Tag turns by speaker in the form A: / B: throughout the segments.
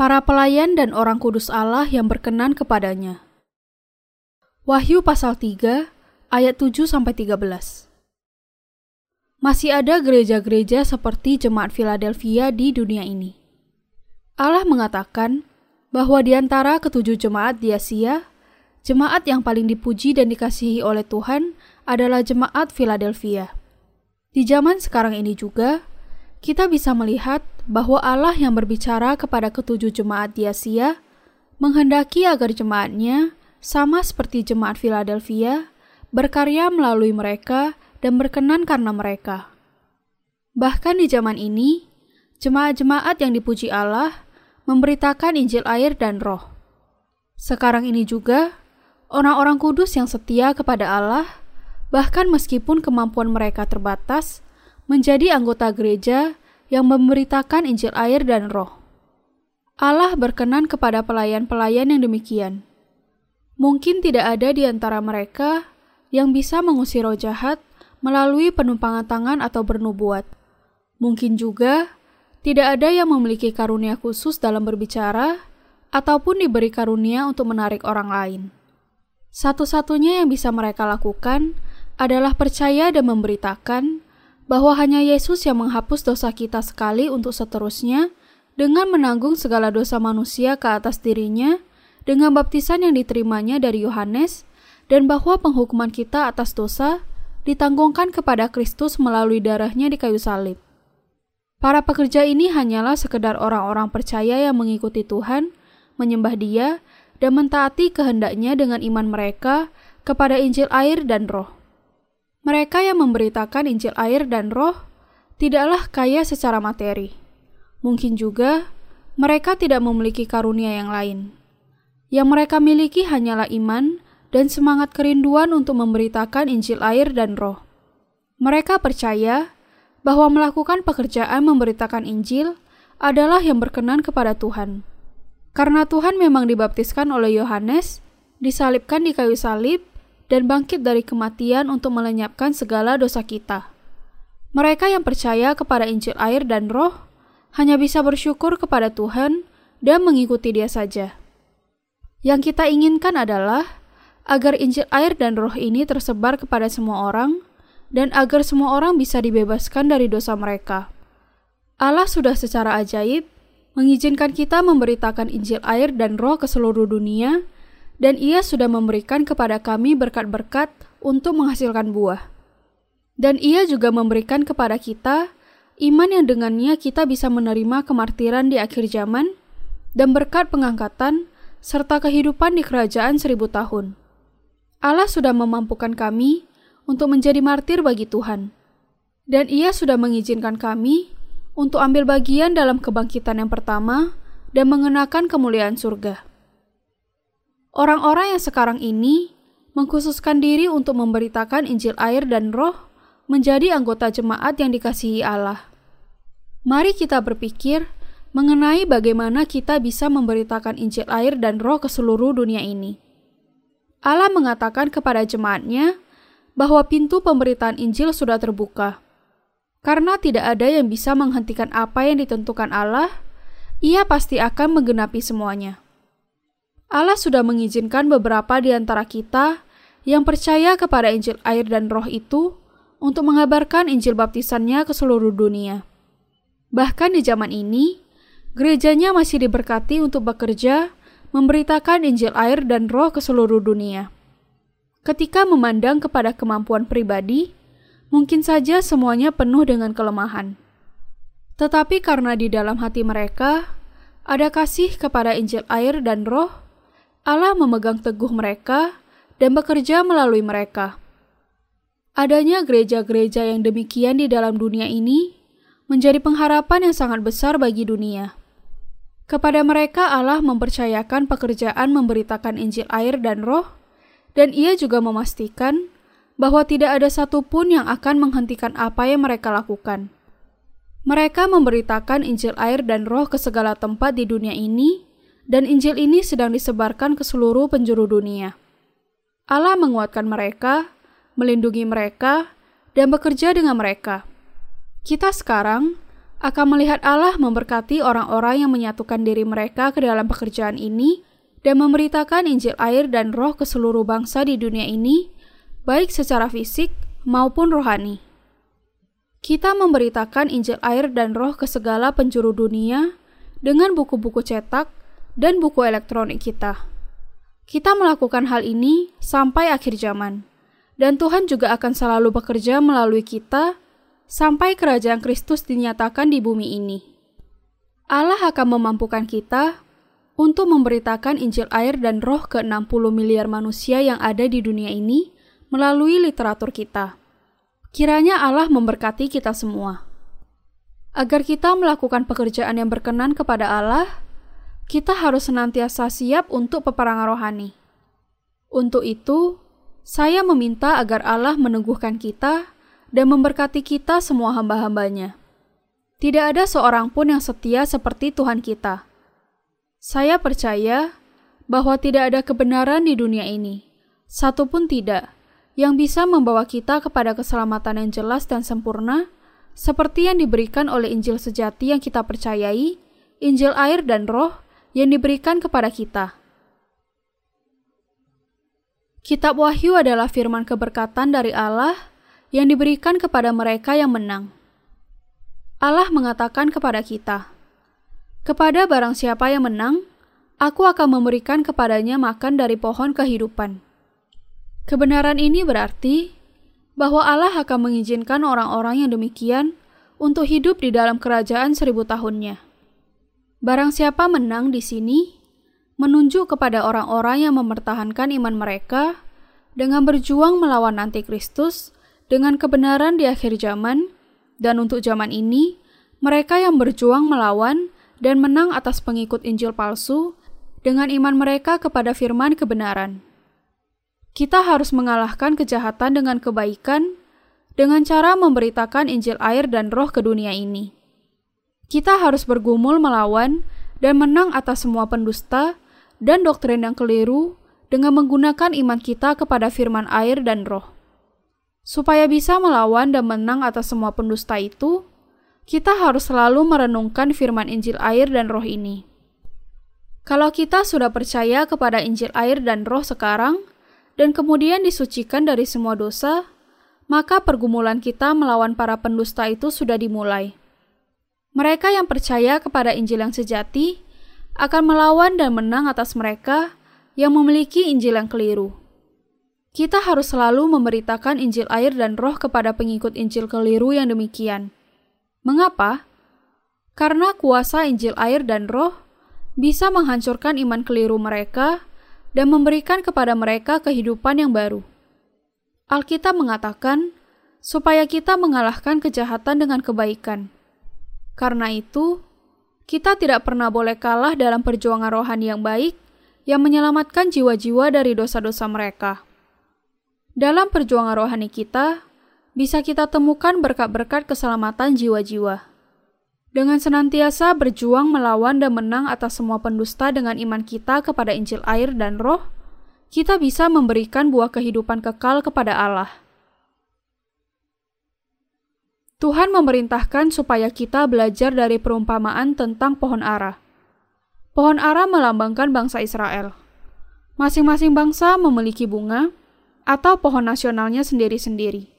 A: para pelayan dan orang kudus Allah yang berkenan kepadanya. Wahyu pasal 3 ayat 7 sampai 13. Masih ada gereja-gereja seperti jemaat Philadelphia di dunia ini. Allah mengatakan bahwa di antara ketujuh jemaat di Asia, jemaat yang paling dipuji dan dikasihi oleh Tuhan adalah jemaat Philadelphia. Di zaman sekarang ini juga, kita bisa melihat bahwa Allah yang berbicara kepada ketujuh jemaat di Asia menghendaki agar jemaatnya sama seperti jemaat Philadelphia berkarya melalui mereka dan berkenan karena mereka. Bahkan di zaman ini, jemaat-jemaat yang dipuji Allah memberitakan Injil air dan roh. Sekarang ini juga, orang-orang kudus yang setia kepada Allah, bahkan meskipun kemampuan mereka terbatas, menjadi anggota gereja yang memberitakan Injil air dan Roh. Allah berkenan kepada pelayan-pelayan yang demikian. Mungkin tidak ada di antara mereka yang bisa mengusir roh jahat melalui penumpangan tangan atau bernubuat. Mungkin juga tidak ada yang memiliki karunia khusus dalam berbicara ataupun diberi karunia untuk menarik orang lain. Satu-satunya yang bisa mereka lakukan adalah percaya dan memberitakan bahwa hanya Yesus yang menghapus dosa kita sekali untuk seterusnya dengan menanggung segala dosa manusia ke atas dirinya dengan baptisan yang diterimanya dari Yohanes dan bahwa penghukuman kita atas dosa ditanggungkan kepada Kristus melalui darahnya di kayu salib. Para pekerja ini hanyalah sekedar orang-orang percaya yang mengikuti Tuhan, menyembah Dia, dan mentaati kehendaknya dengan iman mereka kepada Injil air dan Roh. Mereka yang memberitakan Injil air dan roh tidaklah kaya secara materi. Mungkin juga mereka tidak memiliki karunia yang lain. Yang mereka miliki hanyalah iman dan semangat kerinduan untuk memberitakan Injil air dan roh. Mereka percaya bahwa melakukan pekerjaan memberitakan Injil adalah yang berkenan kepada Tuhan. Karena Tuhan memang dibaptiskan oleh Yohanes, disalibkan di kayu salib, dan bangkit dari kematian untuk melenyapkan segala dosa kita. Mereka yang percaya kepada Injil air dan roh hanya bisa bersyukur kepada Tuhan dan mengikuti dia saja. Yang kita inginkan adalah agar Injil air dan roh ini tersebar kepada semua orang dan agar semua orang bisa dibebaskan dari dosa mereka. Allah sudah secara ajaib mengizinkan kita memberitakan Injil air dan roh ke seluruh dunia dan ia sudah memberikan kepada kami berkat-berkat untuk menghasilkan buah. Dan ia juga memberikan kepada kita iman yang dengannya kita bisa menerima kemartiran di akhir zaman dan berkat pengangkatan serta kehidupan di kerajaan seribu tahun. Allah sudah memampukan kami untuk menjadi martir bagi Tuhan. Dan ia sudah mengizinkan kami untuk ambil bagian dalam kebangkitan yang pertama dan mengenakan kemuliaan surga. Orang-orang yang sekarang ini mengkhususkan diri untuk memberitakan Injil air dan roh menjadi anggota jemaat yang dikasihi Allah. Mari kita berpikir mengenai bagaimana kita bisa memberitakan Injil air dan roh ke seluruh dunia ini. Allah mengatakan kepada jemaatnya bahwa pintu pemberitaan Injil sudah terbuka. Karena tidak ada yang bisa menghentikan apa yang ditentukan Allah, ia pasti akan menggenapi semuanya. Allah sudah mengizinkan beberapa di antara kita yang percaya kepada Injil air dan roh itu untuk mengabarkan Injil baptisannya ke seluruh dunia. Bahkan di zaman ini, gerejanya masih diberkati untuk bekerja memberitakan Injil air dan roh ke seluruh dunia. Ketika memandang kepada kemampuan pribadi, mungkin saja semuanya penuh dengan kelemahan. Tetapi karena di dalam hati mereka ada kasih kepada Injil air dan roh, Allah memegang teguh mereka dan bekerja melalui mereka. Adanya gereja-gereja yang demikian di dalam dunia ini menjadi pengharapan yang sangat besar bagi dunia. Kepada mereka Allah mempercayakan pekerjaan memberitakan Injil air dan roh, dan ia juga memastikan bahwa tidak ada satupun yang akan menghentikan apa yang mereka lakukan. Mereka memberitakan Injil air dan roh ke segala tempat di dunia ini, dan Injil ini sedang disebarkan ke seluruh penjuru dunia. Allah menguatkan mereka, melindungi mereka, dan bekerja dengan mereka. Kita sekarang akan melihat Allah memberkati orang-orang yang menyatukan diri mereka ke dalam pekerjaan ini dan memberitakan Injil air dan roh ke seluruh bangsa di dunia ini, baik secara fisik maupun rohani. Kita memberitakan Injil air dan roh ke segala penjuru dunia dengan buku-buku cetak dan buku elektronik kita. Kita melakukan hal ini sampai akhir zaman, dan Tuhan juga akan selalu bekerja melalui kita sampai kerajaan Kristus dinyatakan di bumi ini. Allah akan memampukan kita untuk memberitakan Injil air dan roh ke 60 miliar manusia yang ada di dunia ini melalui literatur kita. Kiranya Allah memberkati kita semua. Agar kita melakukan pekerjaan yang berkenan kepada Allah, kita harus senantiasa siap untuk peperangan rohani. Untuk itu, saya meminta agar Allah meneguhkan kita dan memberkati kita semua hamba-hambanya. Tidak ada seorang pun yang setia seperti Tuhan kita. Saya percaya bahwa tidak ada kebenaran di dunia ini, satu pun tidak, yang bisa membawa kita kepada keselamatan yang jelas dan sempurna, seperti yang diberikan oleh Injil sejati yang kita percayai, Injil air dan roh yang diberikan kepada kita. Kitab Wahyu adalah firman keberkatan dari Allah yang diberikan kepada mereka yang menang. Allah mengatakan kepada kita, "Kepada barang siapa yang menang, Aku akan memberikan kepadanya makan dari pohon kehidupan." Kebenaran ini berarti bahwa Allah akan mengizinkan orang-orang yang demikian untuk hidup di dalam kerajaan seribu tahunnya. Barang siapa menang di sini, menunjuk kepada orang-orang yang mempertahankan iman mereka dengan berjuang melawan antikristus dengan kebenaran di akhir zaman, dan untuk zaman ini, mereka yang berjuang melawan dan menang atas pengikut Injil palsu dengan iman mereka kepada firman kebenaran. Kita harus mengalahkan kejahatan dengan kebaikan dengan cara memberitakan Injil air dan roh ke dunia ini. Kita harus bergumul melawan dan menang atas semua pendusta dan doktrin yang keliru dengan menggunakan iman kita kepada firman air dan roh. Supaya bisa melawan dan menang atas semua pendusta itu, kita harus selalu merenungkan firman Injil air dan roh ini. Kalau kita sudah percaya kepada Injil air dan roh sekarang, dan kemudian disucikan dari semua dosa, maka pergumulan kita melawan para pendusta itu sudah dimulai. Mereka yang percaya kepada Injil yang sejati akan melawan dan menang atas mereka yang memiliki Injil yang keliru. Kita harus selalu memberitakan Injil air dan roh kepada pengikut Injil keliru yang demikian. Mengapa? Karena kuasa Injil air dan roh bisa menghancurkan iman keliru mereka dan memberikan kepada mereka kehidupan yang baru. Alkitab mengatakan, supaya kita mengalahkan kejahatan dengan kebaikan. Karena itu, kita tidak pernah boleh kalah dalam perjuangan rohani yang baik yang menyelamatkan jiwa-jiwa dari dosa-dosa mereka. Dalam perjuangan rohani kita, bisa kita temukan berkat-berkat keselamatan jiwa-jiwa. Dengan senantiasa berjuang melawan dan menang atas semua pendusta dengan iman kita kepada Injil air dan roh, kita bisa memberikan buah kehidupan kekal kepada Allah. Tuhan memerintahkan supaya kita belajar dari perumpamaan tentang pohon ara. Pohon ara melambangkan bangsa Israel. Masing-masing bangsa memiliki bunga, atau pohon nasionalnya sendiri-sendiri.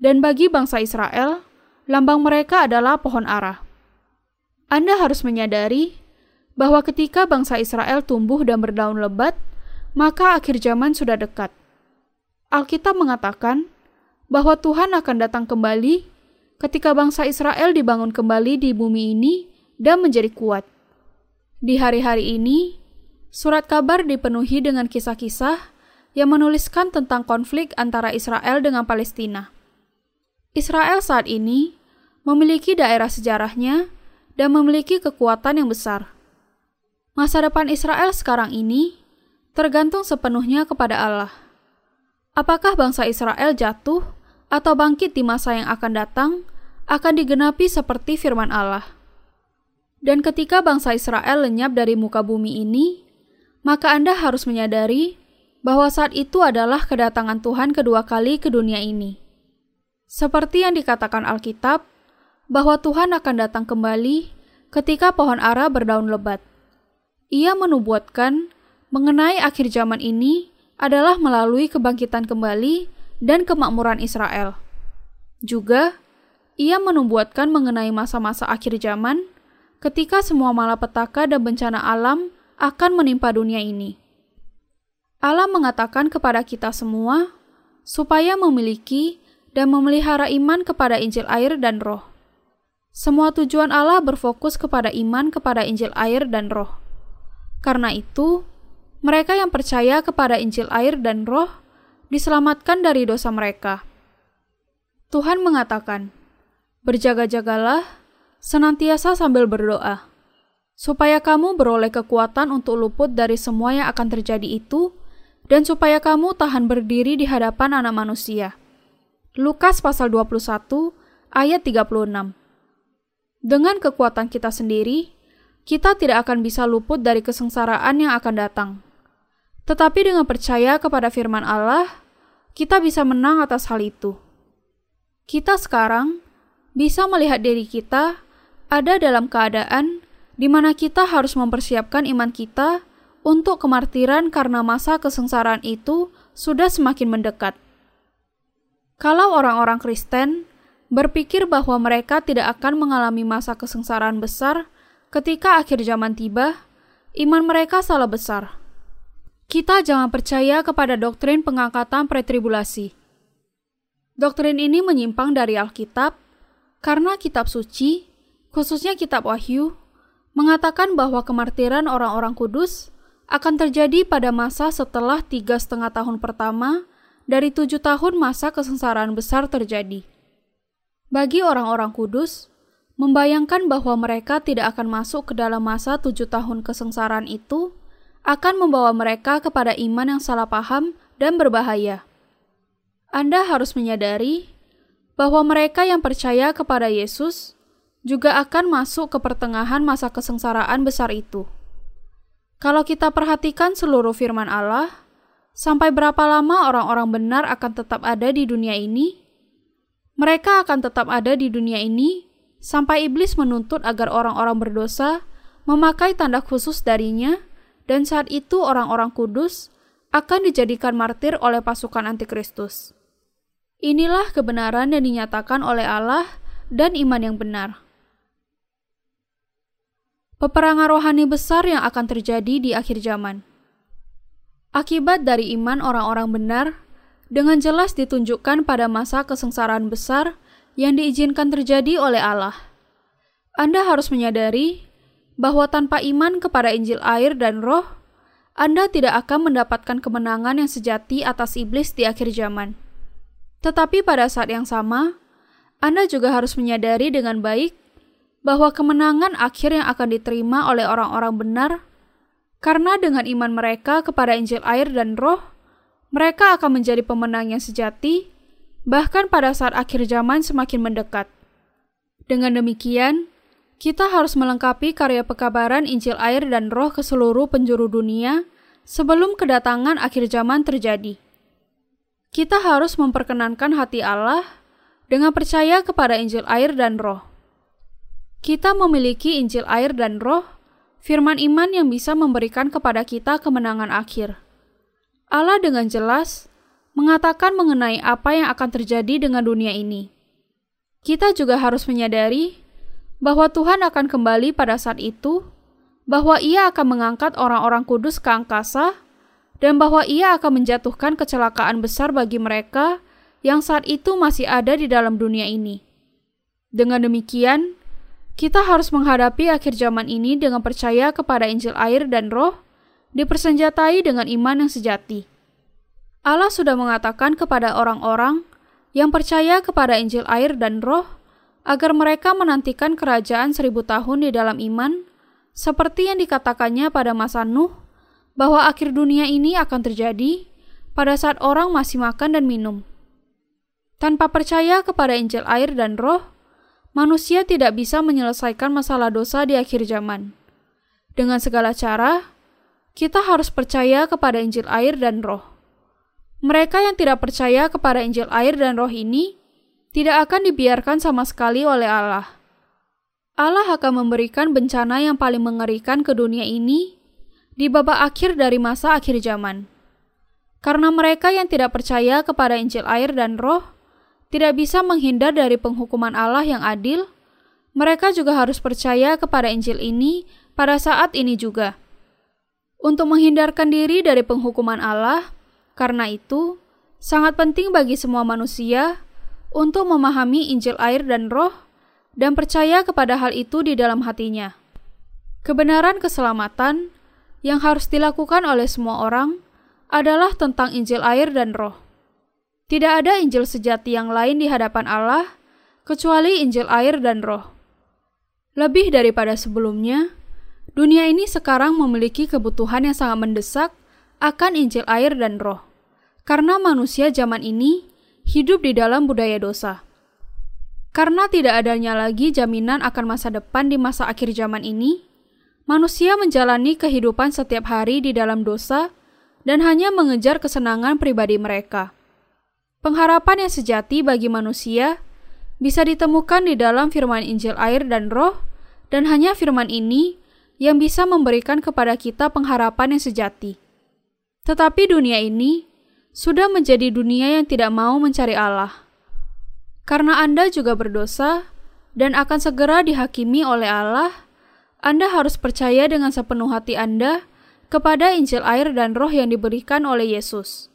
A: Dan bagi bangsa Israel, lambang mereka adalah pohon ara. Anda harus menyadari bahwa ketika bangsa Israel tumbuh dan berdaun lebat, maka akhir zaman sudah dekat. Alkitab mengatakan bahwa Tuhan akan datang kembali ketika bangsa Israel dibangun kembali di bumi ini dan menjadi kuat. Di hari-hari ini, surat kabar dipenuhi dengan kisah-kisah yang menuliskan tentang konflik antara Israel dengan Palestina. Israel saat ini memiliki daerah sejarahnya dan memiliki kekuatan yang besar. Masa depan Israel sekarang ini tergantung sepenuhnya kepada Allah. Apakah bangsa Israel jatuh atau bangkit di masa yang akan datang akan digenapi seperti firman Allah. Dan ketika bangsa Israel lenyap dari muka bumi ini, maka Anda harus menyadari bahwa saat itu adalah kedatangan Tuhan kedua kali ke dunia ini. Seperti yang dikatakan Alkitab, bahwa Tuhan akan datang kembali ketika pohon ara berdaun lebat. Ia menubuatkan mengenai akhir zaman ini adalah melalui kebangkitan kembali dan kemakmuran Israel. Juga, ia menubuatkan mengenai masa-masa akhir zaman ketika semua malapetaka dan bencana alam akan menimpa dunia ini. Allah mengatakan kepada kita semua supaya memiliki dan memelihara iman kepada Injil air dan roh. Semua tujuan Allah berfokus kepada iman kepada Injil air dan roh. Karena itu, mereka yang percaya kepada Injil air dan roh diselamatkan dari dosa mereka. Tuhan mengatakan, Berjaga-jagalah, senantiasa sambil berdoa, supaya kamu beroleh kekuatan untuk luput dari semua yang akan terjadi itu, dan supaya kamu tahan berdiri di hadapan anak manusia. Lukas pasal 21 ayat 36 Dengan kekuatan kita sendiri, kita tidak akan bisa luput dari kesengsaraan yang akan datang. Tetapi dengan percaya kepada firman Allah, kita bisa menang atas hal itu. Kita sekarang bisa melihat diri kita ada dalam keadaan di mana kita harus mempersiapkan iman kita untuk kemartiran karena masa kesengsaraan itu sudah semakin mendekat. Kalau orang-orang Kristen berpikir bahwa mereka tidak akan mengalami masa kesengsaraan besar ketika akhir zaman tiba, iman mereka salah besar. Kita jangan percaya kepada doktrin pengangkatan pretribulasi. Doktrin ini menyimpang dari Alkitab karena kitab suci, khususnya kitab Wahyu, mengatakan bahwa kemartiran orang-orang kudus akan terjadi pada masa setelah tiga setengah tahun pertama dari tujuh tahun masa kesengsaraan besar terjadi. Bagi orang-orang kudus, membayangkan bahwa mereka tidak akan masuk ke dalam masa tujuh tahun kesengsaraan itu akan membawa mereka kepada iman yang salah paham dan berbahaya. Anda harus menyadari bahwa mereka yang percaya kepada Yesus juga akan masuk ke pertengahan masa kesengsaraan besar itu. Kalau kita perhatikan seluruh firman Allah, sampai berapa lama orang-orang benar akan tetap ada di dunia ini? Mereka akan tetap ada di dunia ini sampai iblis menuntut agar orang-orang berdosa memakai tanda khusus darinya, dan saat itu orang-orang kudus akan dijadikan martir oleh pasukan antikristus. Inilah kebenaran yang dinyatakan oleh Allah dan iman yang benar. Peperangan rohani besar yang akan terjadi di akhir zaman. Akibat dari iman orang-orang benar dengan jelas ditunjukkan pada masa kesengsaraan besar yang diizinkan terjadi oleh Allah. Anda harus menyadari bahwa tanpa iman kepada Injil air dan Roh, Anda tidak akan mendapatkan kemenangan yang sejati atas iblis di akhir zaman. Tetapi pada saat yang sama, Anda juga harus menyadari dengan baik bahwa kemenangan akhir yang akan diterima oleh orang-orang benar karena dengan iman mereka kepada Injil air dan Roh, mereka akan menjadi pemenang yang sejati, bahkan pada saat akhir zaman semakin mendekat. Dengan demikian, kita harus melengkapi karya pekabaran Injil air dan Roh ke seluruh penjuru dunia sebelum kedatangan akhir zaman terjadi. Kita harus memperkenankan hati Allah dengan percaya kepada Injil air dan Roh. Kita memiliki Injil air dan Roh, firman iman yang bisa memberikan kepada kita kemenangan akhir. Allah dengan jelas mengatakan mengenai apa yang akan terjadi dengan dunia ini. Kita juga harus menyadari bahwa Tuhan akan kembali pada saat itu, bahwa Ia akan mengangkat orang-orang kudus ke angkasa dan bahwa ia akan menjatuhkan kecelakaan besar bagi mereka yang saat itu masih ada di dalam dunia ini. Dengan demikian, kita harus menghadapi akhir zaman ini dengan percaya kepada Injil air dan Roh, dipersenjatai dengan iman yang sejati. Allah sudah mengatakan kepada orang-orang yang percaya kepada Injil air dan Roh agar mereka menantikan kerajaan seribu tahun di dalam iman, seperti yang dikatakannya pada masa Nuh bahwa akhir dunia ini akan terjadi pada saat orang masih makan dan minum. Tanpa percaya kepada Injil air dan roh, manusia tidak bisa menyelesaikan masalah dosa di akhir zaman. Dengan segala cara, kita harus percaya kepada Injil air dan roh. Mereka yang tidak percaya kepada Injil air dan roh ini tidak akan dibiarkan sama sekali oleh Allah. Allah akan memberikan bencana yang paling mengerikan ke dunia ini di babak akhir dari masa akhir zaman. Karena mereka yang tidak percaya kepada Injil air dan roh tidak bisa menghindar dari penghukuman Allah yang adil, mereka juga harus percaya kepada Injil ini pada saat ini juga. Untuk menghindarkan diri dari penghukuman Allah, karena itu sangat penting bagi semua manusia untuk memahami Injil air dan roh dan percaya kepada hal itu di dalam hatinya. Kebenaran keselamatan yang harus dilakukan oleh semua orang adalah tentang Injil air dan roh. Tidak ada Injil sejati yang lain di hadapan Allah kecuali Injil air dan roh. Lebih daripada sebelumnya, dunia ini sekarang memiliki kebutuhan yang sangat mendesak akan Injil air dan roh. Karena manusia zaman ini hidup di dalam budaya dosa. Karena tidak adanya lagi jaminan akan masa depan di masa akhir zaman ini, manusia menjalani kehidupan setiap hari di dalam dosa dan hanya mengejar kesenangan pribadi mereka. Pengharapan yang sejati bagi manusia bisa ditemukan di dalam firman Injil air dan roh, dan hanya firman ini yang bisa memberikan kepada kita pengharapan yang sejati. Tetapi dunia ini sudah menjadi dunia yang tidak mau mencari Allah. Karena Anda juga berdosa dan akan segera dihakimi oleh Allah, Anda harus percaya dengan sepenuh hati Anda kepada Injil air dan roh yang diberikan oleh Yesus.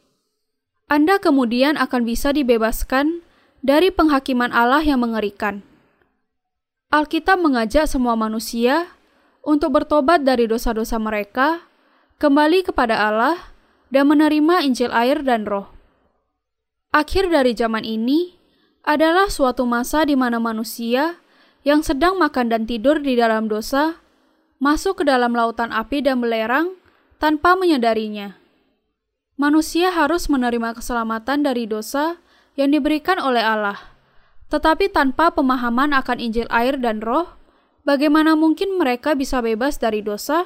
A: Anda kemudian akan bisa dibebaskan dari penghakiman Allah yang mengerikan. Alkitab mengajak semua manusia untuk bertobat dari dosa-dosa mereka, kembali kepada Allah, dan menerima Injil air dan roh. Akhir dari zaman ini adalah suatu masa di mana manusia yang sedang makan dan tidur di dalam dosa masuk ke dalam lautan api dan belerang tanpa menyadarinya. Manusia harus menerima keselamatan dari dosa yang diberikan oleh Allah, tetapi tanpa pemahaman akan Injil air dan roh, bagaimana mungkin mereka bisa bebas dari dosa?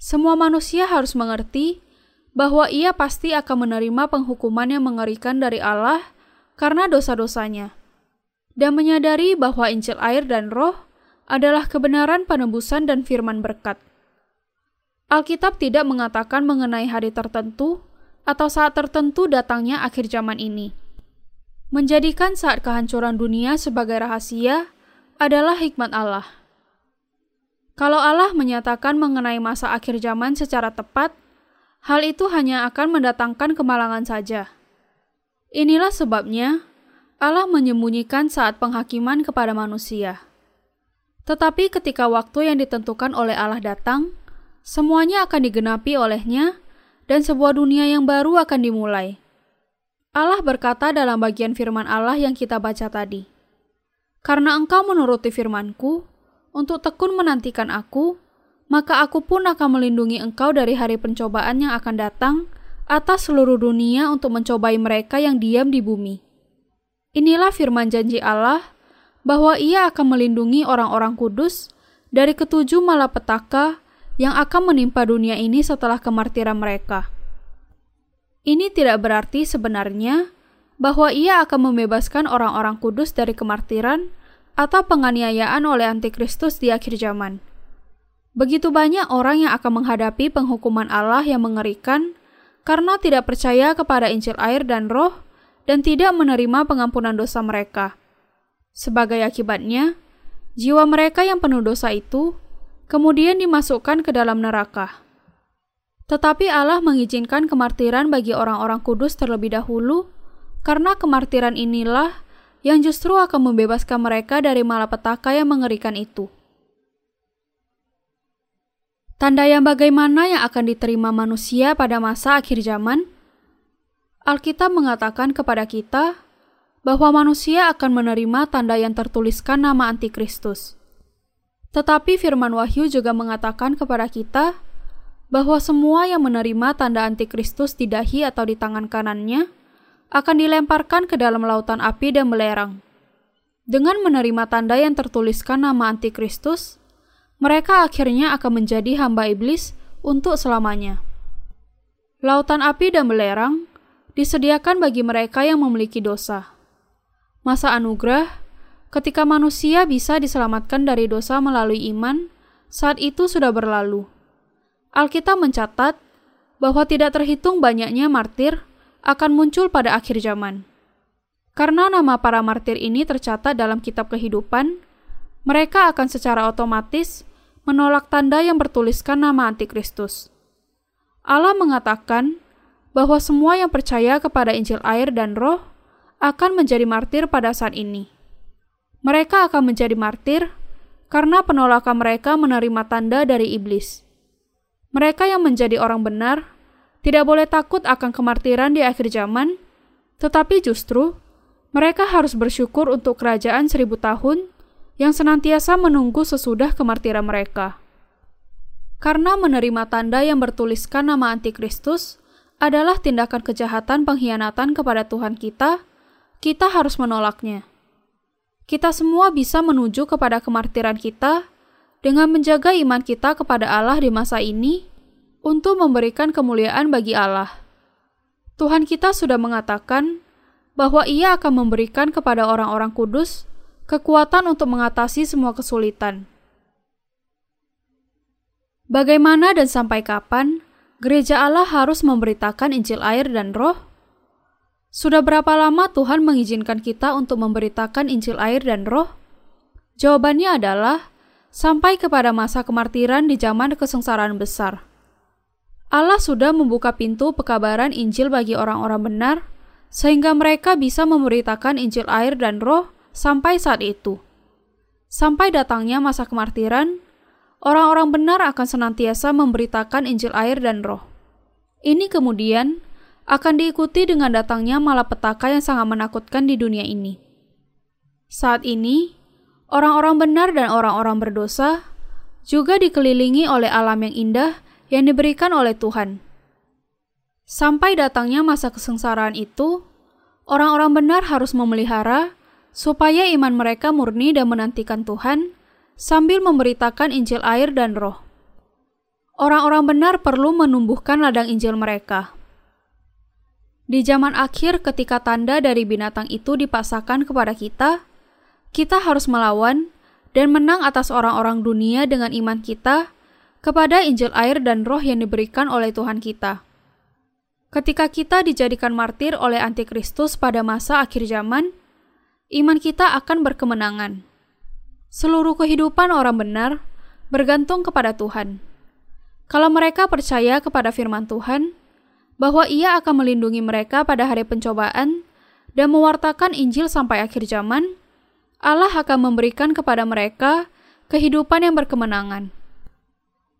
A: Semua manusia harus mengerti bahwa ia pasti akan menerima penghukuman yang mengerikan dari Allah karena dosa-dosanya, dan menyadari bahwa Injil air dan roh adalah kebenaran penebusan dan firman berkat. Alkitab tidak mengatakan mengenai hari tertentu atau saat tertentu datangnya akhir zaman ini. Menjadikan saat kehancuran dunia sebagai rahasia adalah hikmat Allah. Kalau Allah menyatakan mengenai masa akhir zaman secara tepat, hal itu hanya akan mendatangkan kemalangan saja. Inilah sebabnya Allah menyembunyikan saat penghakiman kepada manusia. Tetapi ketika waktu yang ditentukan oleh Allah datang, semuanya akan digenapi olehnya dan sebuah dunia yang baru akan dimulai. Allah berkata dalam bagian firman Allah yang kita baca tadi, Karena engkau menuruti firmanku, untuk tekun menantikan aku, maka aku pun akan melindungi engkau dari hari pencobaan yang akan datang atas seluruh dunia untuk mencobai mereka yang diam di bumi. Inilah firman janji Allah bahwa Ia akan melindungi orang-orang kudus dari ketujuh malapetaka yang akan menimpa dunia ini setelah kemartiran mereka. Ini tidak berarti sebenarnya bahwa Ia akan membebaskan orang-orang kudus dari kemartiran atau penganiayaan oleh antikristus di akhir zaman. Begitu banyak orang yang akan menghadapi penghukuman Allah yang mengerikan karena tidak percaya kepada Injil air dan roh dan tidak menerima pengampunan dosa mereka. Sebagai akibatnya, jiwa mereka yang penuh dosa itu kemudian dimasukkan ke dalam neraka. Tetapi Allah mengizinkan kemartiran bagi orang-orang kudus terlebih dahulu, karena kemartiran inilah yang justru akan membebaskan mereka dari malapetaka yang mengerikan itu. Tanda yang bagaimana yang akan diterima manusia pada masa akhir zaman? Alkitab mengatakan kepada kita bahwa manusia akan menerima tanda yang tertuliskan nama Antikristus. Tetapi firman Wahyu juga mengatakan kepada kita bahwa semua yang menerima tanda Antikristus di dahi atau di tangan kanannya akan dilemparkan ke dalam lautan api dan belerang. Dengan menerima tanda yang tertuliskan nama Antikristus, mereka akhirnya akan menjadi hamba iblis untuk selamanya. Lautan api dan belerang disediakan bagi mereka yang memiliki dosa. Masa anugerah, ketika manusia bisa diselamatkan dari dosa melalui iman, saat itu sudah berlalu. Alkitab mencatat bahwa tidak terhitung banyaknya martir akan muncul pada akhir zaman. Karena nama para martir ini tercatat dalam kitab kehidupan, mereka akan secara otomatis menolak tanda yang bertuliskan nama antikristus. Allah mengatakan bahwa semua yang percaya kepada Injil air dan roh akan menjadi martir pada saat ini. Mereka akan menjadi martir karena penolakan mereka menerima tanda dari iblis. Mereka yang menjadi orang benar tidak boleh takut akan kemartiran di akhir zaman, tetapi justru mereka harus bersyukur untuk kerajaan seribu tahun yang senantiasa menunggu sesudah kemartiran mereka. Karena menerima tanda yang bertuliskan nama antikristus adalah tindakan kejahatan pengkhianatan kepada Tuhan kita, kita harus menolaknya. Kita semua bisa menuju kepada kemartiran kita dengan menjaga iman kita kepada Allah di masa ini untuk memberikan kemuliaan bagi Allah. Tuhan kita sudah mengatakan bahwa Ia akan memberikan kepada orang-orang kudus kekuatan untuk mengatasi semua kesulitan. Bagaimana dan sampai kapan gereja Allah harus memberitakan Injil air dan Roh? Sudah berapa lama Tuhan mengizinkan kita untuk memberitakan Injil air dan Roh? Jawabannya adalah sampai kepada masa kemartiran di zaman kesengsaraan besar. Allah sudah membuka pintu pekabaran Injil bagi orang-orang benar, sehingga mereka bisa memberitakan Injil air dan Roh sampai saat itu. Sampai datangnya masa kemartiran, orang-orang benar akan senantiasa memberitakan Injil air dan Roh. Ini kemudian akan diikuti dengan datangnya malapetaka yang sangat menakutkan di dunia ini. Saat ini, Orang-orang benar dan orang-orang berdosa juga dikelilingi oleh alam yang indah yang diberikan oleh Tuhan. Sampai datangnya masa kesengsaraan itu, orang-orang benar harus memelihara supaya iman mereka murni dan menantikan Tuhan sambil memberitakan Injil air dan roh. Orang-orang benar perlu menumbuhkan ladang Injil mereka. Di zaman akhir ketika tanda dari binatang itu dipasahkan kepada kita, kita harus melawan dan menang atas orang-orang dunia dengan iman kita kepada Injil air dan roh yang diberikan oleh Tuhan kita. Ketika kita dijadikan martir oleh antikristus pada masa akhir zaman, iman kita akan berkemenangan. Seluruh kehidupan orang benar bergantung kepada Tuhan. Kalau mereka percaya kepada firman Tuhan, bahwa Ia akan melindungi mereka pada hari pencobaan dan mewartakan Injil sampai akhir zaman, Allah akan memberikan kepada mereka kehidupan yang berkemenangan.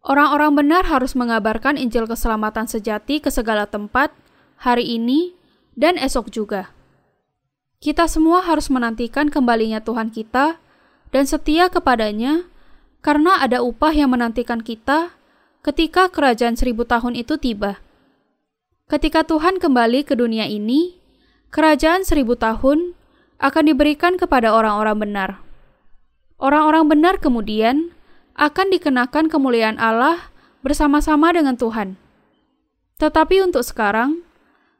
A: Orang-orang benar harus mengabarkan Injil keselamatan sejati ke segala tempat, hari ini dan esok juga. Kita semua harus menantikan kembalinya Tuhan kita dan setia kepadanya, karena ada upah yang menantikan kita ketika kerajaan seribu tahun itu tiba. Ketika Tuhan kembali ke dunia ini, kerajaan seribu tahun akan diberikan kepada orang-orang benar. Orang-orang benar kemudian akan dikenakan kemuliaan Allah bersama-sama dengan Tuhan. Tetapi untuk sekarang,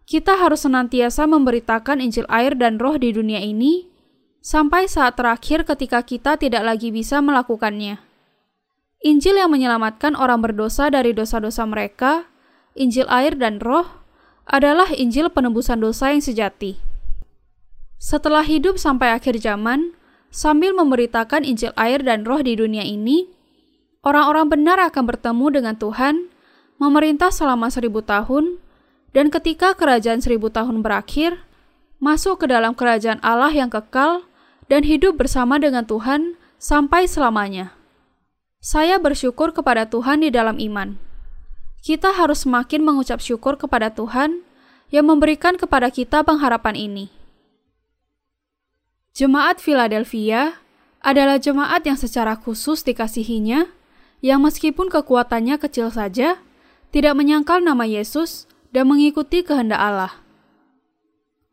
A: kita harus senantiasa memberitakan Injil air dan roh di dunia ini sampai saat terakhir ketika kita tidak lagi bisa melakukannya. Injil yang menyelamatkan orang berdosa dari dosa-dosa mereka, Injil air dan roh, adalah Injil penebusan dosa yang sejati. Setelah hidup sampai akhir zaman, sambil memberitakan Injil air dan roh di dunia ini, orang-orang benar akan bertemu dengan Tuhan, memerintah selama seribu tahun, dan ketika kerajaan seribu tahun berakhir, masuk ke dalam kerajaan Allah yang kekal dan hidup bersama dengan Tuhan sampai selamanya. Saya bersyukur kepada Tuhan di dalam iman. Kita harus semakin mengucap syukur kepada Tuhan yang memberikan kepada kita pengharapan ini. Jemaat Philadelphia adalah jemaat yang secara khusus dikasihinya, yang meskipun kekuatannya kecil saja, tidak menyangkal nama Yesus dan mengikuti kehendak Allah.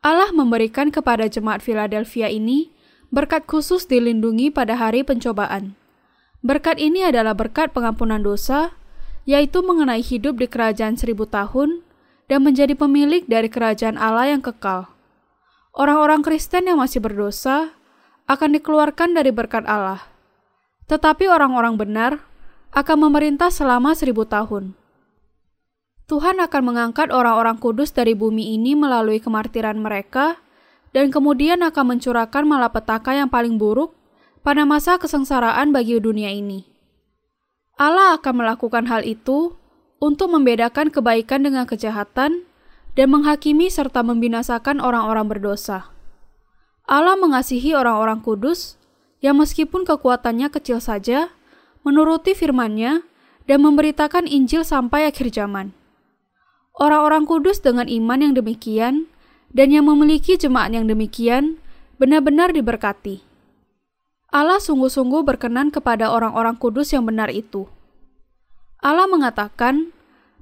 A: Allah memberikan kepada jemaat Philadelphia ini berkat khusus dilindungi pada hari pencobaan. Berkat ini adalah berkat pengampunan dosa, yaitu mengenai hidup di kerajaan seribu tahun dan menjadi pemilik dari kerajaan Allah yang kekal. orang-orang Kristen yang masih berdosa akan dikeluarkan dari berkat Allah. Tetapi orang-orang benar akan memerintah selama seribu tahun. Tuhan akan mengangkat orang-orang kudus dari bumi ini melalui kemartiran mereka, dan kemudian akan mencurahkan malapetaka yang paling buruk pada masa kesengsaraan bagi dunia ini. Allah akan melakukan hal itu untuk membedakan kebaikan dengan kejahatan dan menghakimi serta membinasakan orang-orang berdosa. Allah mengasihi orang-orang kudus yang meskipun kekuatannya kecil saja, menuruti firman-Nya dan memberitakan Injil sampai akhir zaman. Orang-orang kudus dengan iman yang demikian dan yang memiliki jemaat yang demikian benar-benar diberkati. Allah sungguh-sungguh berkenan kepada orang-orang kudus yang benar itu. Allah mengatakan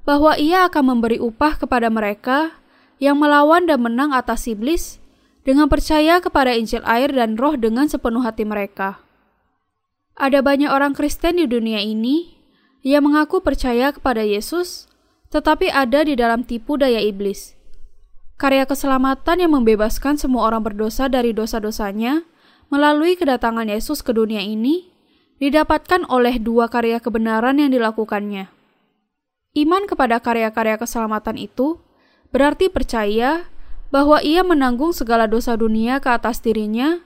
A: bahwa Ia akan memberi upah kepada mereka yang melawan dan menang atas iblis dengan percaya kepada Injil air dan Roh dengan sepenuh hati mereka. Ada banyak orang Kristen di dunia ini yang mengaku percaya kepada Yesus, tetapi ada di dalam tipu daya iblis. Karya keselamatan yang membebaskan semua orang berdosa dari dosa-dosanya melalui kedatangan Yesus ke dunia ini didapatkan oleh dua karya kebenaran yang dilakukannya. Iman kepada karya-karya keselamatan itu berarti percaya bahwa ia menanggung segala dosa dunia ke atas dirinya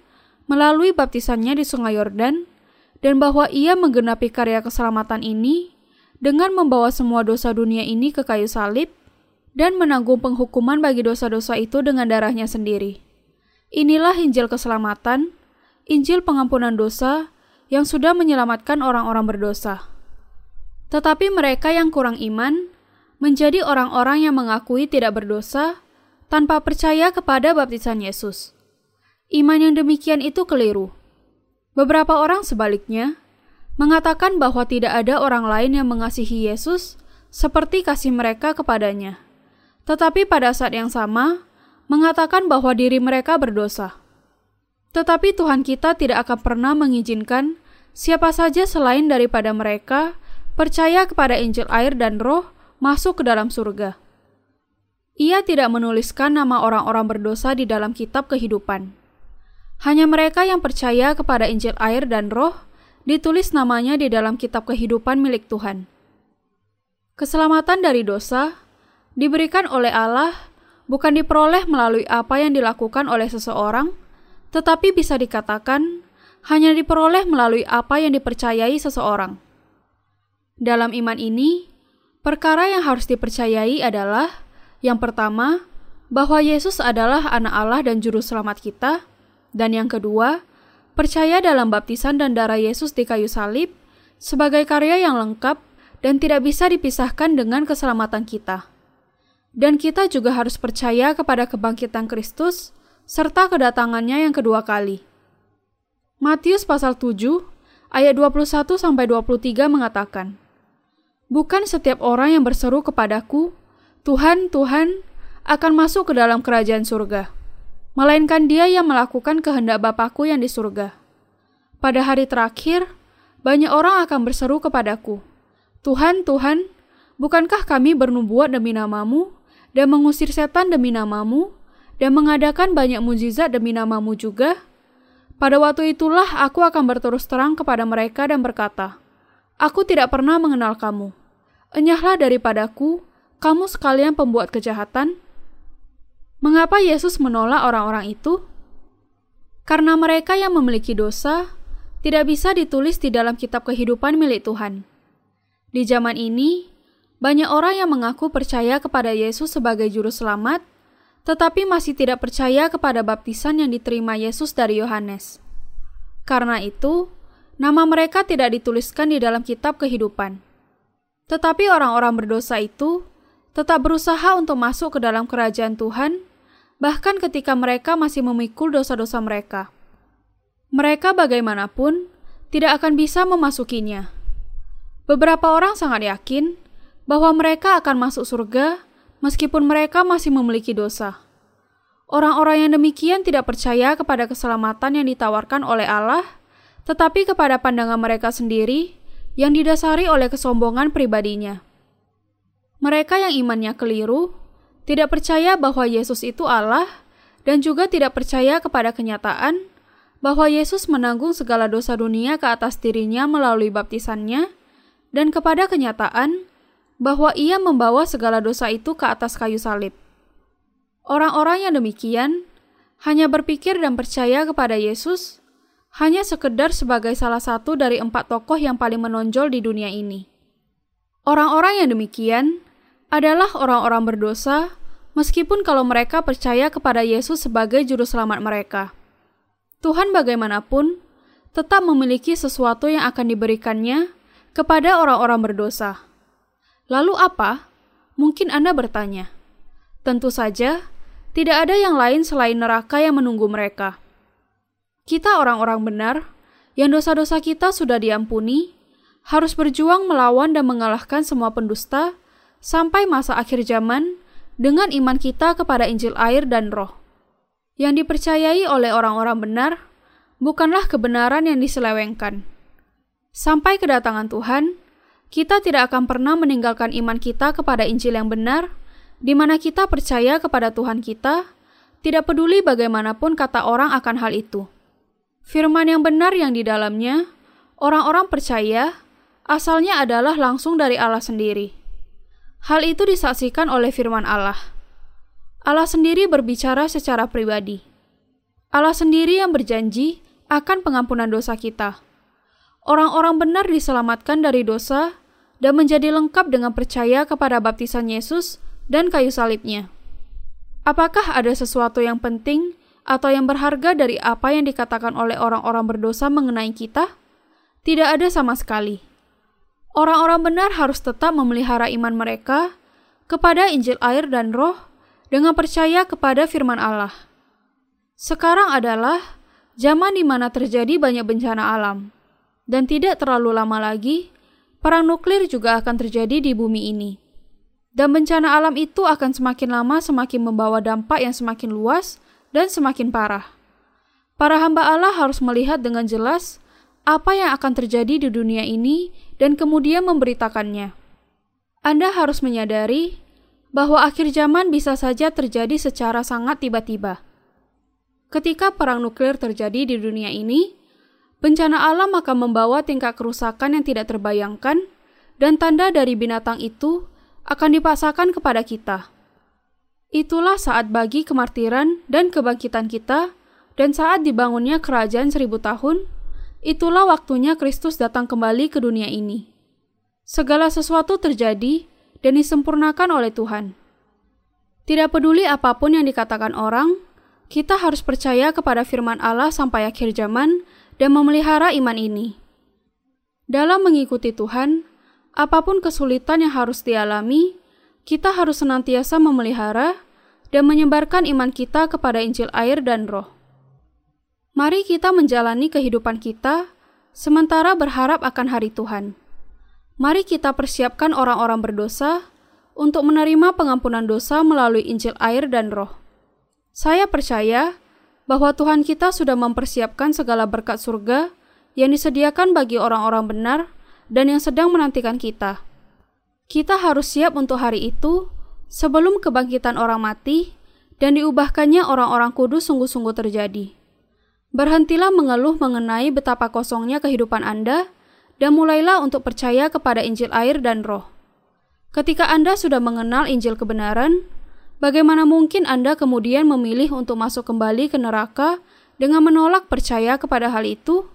A: melalui baptisannya di Sungai Yordan dan bahwa ia menggenapi karya keselamatan ini dengan membawa semua dosa dunia ini ke kayu salib dan menanggung penghukuman bagi dosa-dosa itu dengan darahnya sendiri. Inilah Injil keselamatan, Injil pengampunan dosa yang sudah menyelamatkan orang-orang berdosa. Tetapi mereka yang kurang iman menjadi orang-orang yang mengakui tidak berdosa tanpa percaya kepada baptisan Yesus. Iman yang demikian itu keliru. Beberapa orang sebaliknya mengatakan bahwa tidak ada orang lain yang mengasihi Yesus seperti kasih mereka kepadanya, tetapi pada saat yang sama mengatakan bahwa diri mereka berdosa. Tetapi Tuhan kita tidak akan pernah mengizinkan siapa saja selain daripada mereka percaya kepada Injil air dan Roh masuk ke dalam surga. Ia tidak menuliskan nama orang-orang berdosa di dalam kitab kehidupan. Hanya mereka yang percaya kepada Injil air dan roh ditulis namanya di dalam kitab kehidupan milik Tuhan. Keselamatan dari dosa diberikan oleh Allah bukan diperoleh melalui apa yang dilakukan oleh seseorang, tetapi bisa dikatakan hanya diperoleh melalui apa yang dipercayai seseorang. Dalam iman ini, perkara yang harus dipercayai adalah yang pertama, bahwa Yesus adalah Anak Allah dan Juru Selamat kita, dan yang kedua, percaya dalam baptisan dan darah Yesus di kayu salib sebagai karya yang lengkap dan tidak bisa dipisahkan dengan keselamatan kita. Dan kita juga harus percaya kepada kebangkitan Kristus serta kedatangannya yang kedua kali. Matius pasal 7 ayat 21 sampai 23 mengatakan, Bukan setiap orang yang berseru kepadaku, Tuhan, Tuhan, akan masuk ke dalam kerajaan surga melainkan dia yang melakukan kehendak Bapakku yang di surga. Pada hari terakhir, banyak orang akan berseru kepadaku, Tuhan, Tuhan, bukankah kami bernubuat demi namamu, dan mengusir setan demi namamu, dan mengadakan banyak mujizat demi namamu juga? Pada waktu itulah aku akan berterus terang kepada mereka dan berkata, Aku tidak pernah mengenal kamu. Enyahlah daripadaku, kamu sekalian pembuat kejahatan, Mengapa Yesus menolak orang-orang itu? Karena mereka yang memiliki dosa tidak bisa ditulis di dalam kitab kehidupan milik Tuhan. Di zaman ini, banyak orang yang mengaku percaya kepada Yesus sebagai juru selamat, tetapi masih tidak percaya kepada baptisan yang diterima Yesus dari Yohanes. Karena itu, nama mereka tidak dituliskan di dalam kitab kehidupan. Tetapi orang-orang berdosa itu tetap berusaha untuk masuk ke dalam kerajaan Tuhan bahkan ketika mereka masih memikul dosa-dosa mereka. Mereka bagaimanapun tidak akan bisa memasukinya. Beberapa orang sangat yakin bahwa mereka akan masuk surga meskipun mereka masih memiliki dosa. Orang-orang yang demikian tidak percaya kepada keselamatan yang ditawarkan oleh Allah, tetapi kepada pandangan mereka sendiri yang didasari oleh kesombongan pribadinya. Mereka yang imannya keliru tidak percaya bahwa Yesus itu Allah dan juga tidak percaya kepada kenyataan bahwa Yesus menanggung segala dosa dunia ke atas dirinya melalui baptisannya, dan kepada kenyataan bahwa ia membawa segala dosa itu ke atas kayu salib. Orang-orang yang demikian hanya berpikir dan percaya kepada Yesus hanya sekedar sebagai salah satu dari empat tokoh yang paling menonjol di dunia ini. Orang-orang yang demikian adalah orang-orang berdosa, meskipun kalau mereka percaya kepada Yesus sebagai juru selamat mereka. Tuhan bagaimanapun tetap memiliki sesuatu yang akan diberikannya kepada orang-orang berdosa. Lalu apa? Mungkin Anda bertanya. Tentu saja, tidak ada yang lain selain neraka yang menunggu mereka. Kita orang-orang benar, yang dosa-dosa kita sudah diampuni, harus berjuang melawan dan mengalahkan semua pendusta sampai masa akhir zaman dengan iman kita kepada Injil air dan roh. Yang dipercayai oleh orang-orang benar bukanlah kebenaran yang diselewengkan. Sampai kedatangan Tuhan, kita tidak akan pernah meninggalkan iman kita kepada Injil yang benar di mana kita percaya kepada Tuhan kita, tidak peduli bagaimanapun kata orang akan hal itu. Firman yang benar yang di dalamnya, orang-orang percaya asalnya adalah langsung dari Allah sendiri. Hal itu disaksikan oleh firman Allah. Allah sendiri berbicara secara pribadi. Allah sendiri yang berjanji akan pengampunan dosa kita. Orang-orang benar diselamatkan dari dosa dan menjadi lengkap dengan percaya kepada baptisan Yesus dan kayu salibnya. Apakah ada sesuatu yang penting atau yang berharga dari apa yang dikatakan oleh orang-orang berdosa mengenai kita? Tidak ada sama sekali. Orang-orang benar harus tetap memelihara iman mereka kepada Injil air dan Roh dengan percaya kepada firman Allah. Sekarang adalah zaman di mana terjadi banyak bencana alam, dan tidak terlalu lama lagi perang nuklir juga akan terjadi di bumi ini. Dan bencana alam itu akan semakin lama semakin membawa dampak yang semakin luas dan semakin parah. Para hamba Allah harus melihat dengan jelas apa yang akan terjadi di dunia ini dan kemudian memberitakannya. Anda harus menyadari bahwa akhir zaman bisa saja terjadi secara sangat tiba-tiba. Ketika perang nuklir terjadi di dunia ini, bencana alam akan membawa tingkat kerusakan yang tidak terbayangkan, dan tanda dari binatang itu akan dipaksakan kepada kita. Itulah saat bagi kemartiran dan kebangkitan kita, dan saat dibangunnya kerajaan seribu tahun, itulah waktunya Kristus datang kembali ke dunia ini. Segala sesuatu terjadi dan disempurnakan oleh Tuhan. Tidak peduli apa pun yang dikatakan orang, kita harus percaya kepada firman Allah sampai akhir zaman dan memelihara iman ini. Dalam mengikuti Tuhan, apa pun kesulitan yang harus dialami, kita harus senantiasa memelihara dan menyebarkan iman kita kepada Injil air dan roh. Mari kita menjalani kehidupan kita sementara berharap akan hari Tuhan. Mari kita persiapkan orang-orang berdosa untuk menerima pengampunan dosa melalui Injil air dan roh. Saya percaya bahwa Tuhan kita sudah mempersiapkan segala berkat surga yang disediakan bagi orang-orang benar dan yang sedang menantikan kita. Kita harus siap untuk hari itu sebelum kebangkitan orang mati dan diubahkannya orang-orang kudus sungguh-sungguh terjadi. Berhentilah mengeluh mengenai betapa kosongnya kehidupan Anda dan mulailah untuk percaya kepada Injil air dan roh. Ketika Anda sudah mengenal Injil kebenaran, bagaimana mungkin Anda kemudian memilih untuk masuk kembali ke neraka dengan menolak percaya kepada hal itu?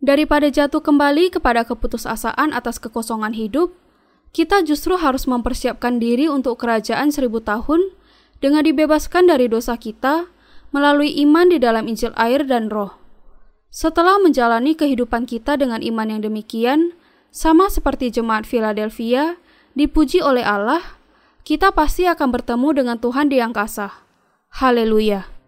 A: Daripada jatuh kembali kepada keputusasaan atas kekosongan hidup, kita justru harus mempersiapkan diri untuk kerajaan seribu tahun dengan dibebaskan dari dosa kita melalui iman di dalam Injil air dan roh. Setelah menjalani kehidupan kita dengan iman yang demikian, sama seperti jemaat Philadelphia, dipuji oleh Allah, kita pasti akan bertemu dengan Tuhan di angkasa. Haleluya!